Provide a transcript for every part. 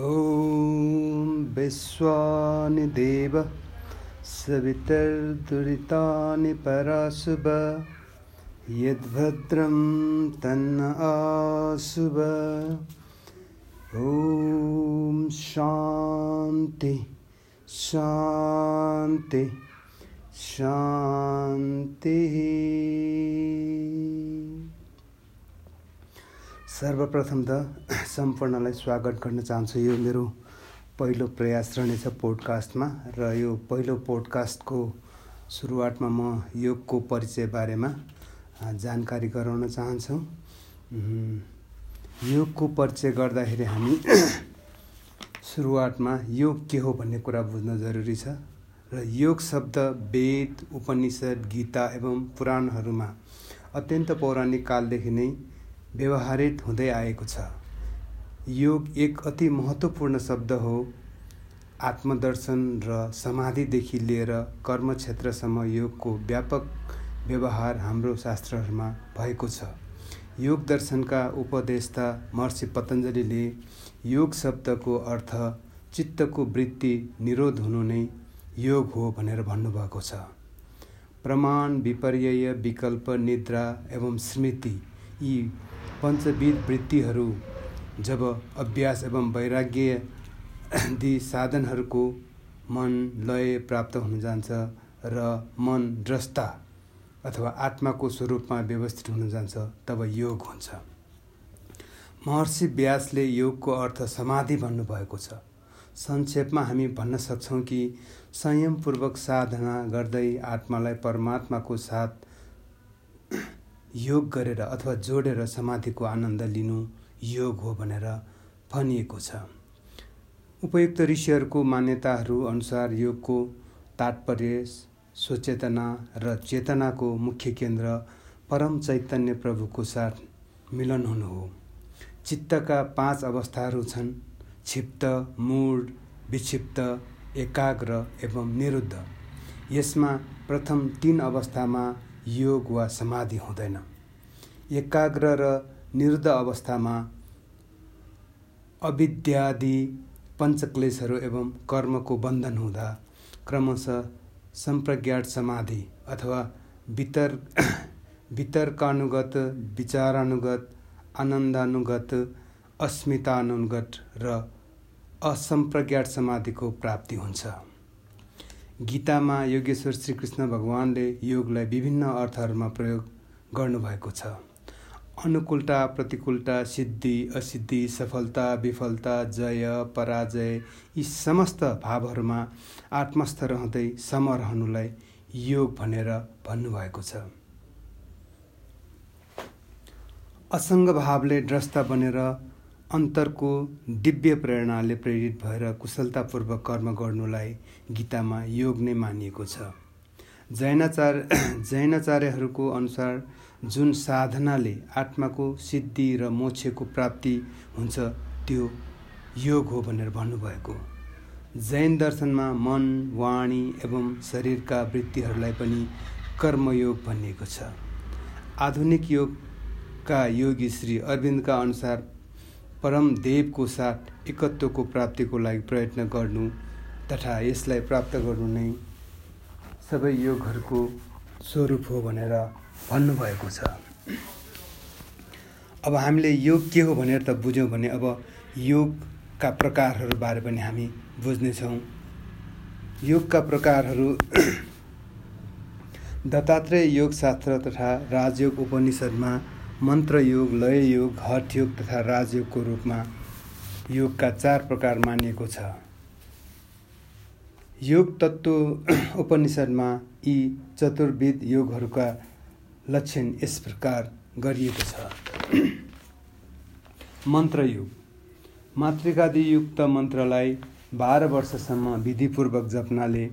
ॐ विश्वानि देव सवितर्दुरितानि पराशुभ यद्भद्रं तन्न आशुभ। ॐ शान्ति शान्ति शान्तिः सर्वप्रथम त सम्पूर्णलाई स्वागत गर्न चाहन्छु। यो मेरो पहिलो प्रयास रहनेछ पोडकास्टमा र यो पहिलो पोडकास्टको सुरुवातमा म योगको परिचय बारेमा जानकारी गराउन चाहन्छु। योगको परिचय गर्दाखेरि हामी सुरुवातमा योग के हो भन्ने कुरा बुझ्न जरुरी छ र योग शब्द वेद उपनिषद गीता एवं पुराणहरूमा अत्यन्त पौराणिक कालदेखि नै व्यवहारित हुँदै आएको छ। योग एक अति महत्त्वपूर्ण शब्द हो। आत्मदर्शन र समाधिदेखि लिएर कर्म क्षेत्रसम्म योगको व्यापक व्यवहार हाम्रो शास्त्रहरूमा भएको छ। योग दर्शनका उपदेष्टा महर्षि पतञ्जलीले योग शब्दको अर्थ चित्तको वृत्ति निरोध हुनु नै योग हो भनेर भन्नुभएको छ। प्रमाण विपर्य विकल्प निद्रा एवं स्मृति यी पञ्चविध वृत्तिहरू जब अभ्यास एवं वैराग्य दि साधनहरूको मन लय प्राप्त हुन जान्छ र मन द्रष्टा अथवा आत्माको स्वरूपमा व्यवस्थित हुन जान्छ तब योग हुन्छ। महर्षि व्यासले योगको अर्थ समाधि भन्नुभएको छ। संक्षेपमा हामी भन्न सक्छौँ कि संयमपूर्वक साधना गर्दै आत्मालाई परमात्माको साथ योग गरेर अथवा जोडेर समाधिको आनन्द लिनु योग हो भनेर भनिएको छ। उपयुक्त ऋषिहरूको मान्यताहरू अनुसार योगको तात्पर्य स्वचेतना र चेतनाको मुख्य केन्द्र परम चैतन्य प्रभुको साथ मिलन हुनु हो। चित्तका पाँच अवस्थाहरू छन् क्षिप्त मूड विक्षिप्त एकाग्र एवं निरुद्ध। यसमा प्रथम तिन अवस्थामा योग वा समाधि हुँदैन। एकाग्र र निरुद्ध अवस्थामा अविद्यादि पञ्चक्लेशहरू एवं कर्मको बन्धन हुँदा क्रमशः सम्प्रज्ञात समाधि अथवा वितर वितर्कानुगत विचारानुगत आनन्दानुगत अस्मितानुगत र असम्प्रज्ञात समाधिको प्राप्ति हुन्छ। गीतामा योगेश्वर श्रीकृष्ण भगवानले योगलाई विभिन्न अर्थहरूमा प्रयोग गर्नुभएको छ। अनुकूलता प्रतिकूलता सिद्धि असिद्धि सफलता विफलता जय पराजय यी समस्त भावहरूमा आत्मस्थ रहँदै सम रहनुलाई योग भनेर भन्नुभएको छ। असङ्ग भावले द्रष्टा बनेर अन्तरको दिव्य प्रेरणाले प्रेरित भएर कुशलतापूर्वक कर्म गर्नुलाई गीतामा योग नै मानिएको छ। जैनाचार जैनाचार्यहरूको अनुसार जुन साधनाले आत्माको सिद्धि र मोक्षको प्राप्ति हुन्छ त्यो योग हो भनेर भन्नुभएको। जैन दर्शनमा मन वाणी एवं शरीरका वृत्तिहरूलाई पनि कर्मयोग भनिएको छ। आधुनिक योगका योगी श्री अरविन्दका अनुसार परम देवको साथ एकत्वको प्राप्तिको लागि प्रयत्न गर्नु तथा यसलाई प्राप्त गर्नु नै सबै योगहरूको स्वरूप हो भनेर भन्नुभएको छ। अब हामीले योग के हो भनेर त बुझ्यौँ भने अब योगका प्रकारहरूबारे पनि हामी बुझ्नेछौँ। योगका प्रकारहरू दत्तात्रेय योगशास्त्र तथा राजयोग उपनिषदमा मन्त्र योग लय योग हठ योग तथा राजयोगको रूपमा योगका चार प्रकार मानिएको छ। योग तत्त्व उपनिषदमा यी चतुर्विध योगहरूका लक्षण यस प्रकार गरिएको छ। मन्त्रयोग। मातृकादियुक्त मन्त्रलाई बाह्र वर्षसम्म विधिपूर्वक जप्नाले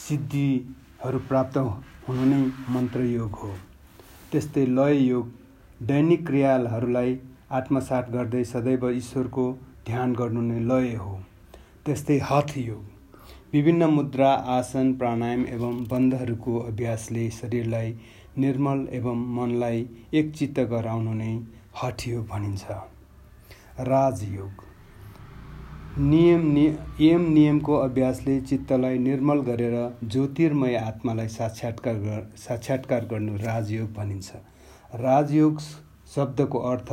सिद्धिहरू प्राप्त हुनु नै मन्त्रयोग हो। त्यस्तै लय योग दैनिक क्रियाहरूलाई आत्मसात गर्दै सदैव ईश्वरको ध्यान गर्नु नै लय हो। त्यस्तै हथ योग विभिन्न मुद्रा आसन प्राणायाम एवं बन्धहरूको अभ्यासले शरीरलाई निर्मल एवं मनलाई एकचित्त गराउनु नै हठ योग भनिन्छ। राजयोग नियम नियम नियमको अभ्यासले चित्तलाई निर्मल गरेर ज्योतिर्मय आत्मालाई साक्षात्कार साक्षात्कार गर्नु राजयोग भनिन्छ। राजयोग शब्दको अर्थ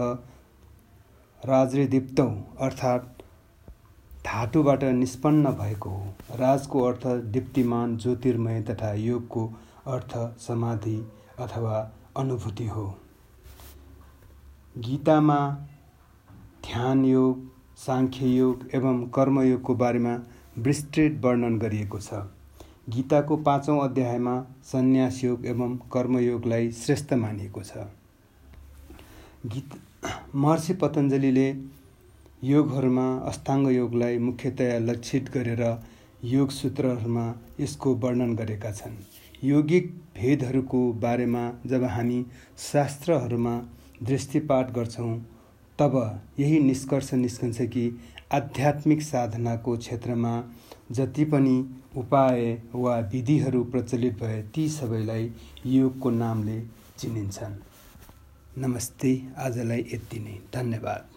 राजदीप्तौ अर्थात् धातुबाट निष्पन्न भएको हो। राजको अर्थ दीप्तिमान ज्योतिर्मय तथा योगको अर्थ समाधि अथवा अनुभूति हो। गीतामा ध्यान योग साङ्ख्य योग एवं कर्मयोगको बारेमा विस्तृत वर्णन गरिएको छ। गीताको पाँचौँ अध्यायमा सन्यास योग एवं कर्मयोगलाई श्रेष्ठ मानिएको छ। गीत महर्षि पतञ्जलीले योगहरूमा अष्टाङ्ग योगलाई मुख्यतया लक्षित गरेर योग सूत्रहरूमा यसको वर्णन गरेका छन्। योगिक भेदहरूको बारेमा जब हामी शास्त्रहरूमा दृष्टिपात गर्छौँ तब यही निष्कर्ष निस्कन्छ कि आध्यात्मिक साधनाको क्षेत्रमा जति पनि उपाय वा विधिहरू प्रचलित भए ती सबैलाई योगको नामले चिनिन्छन्। नमस्ते आजलाई यति नै। धन्यवाद।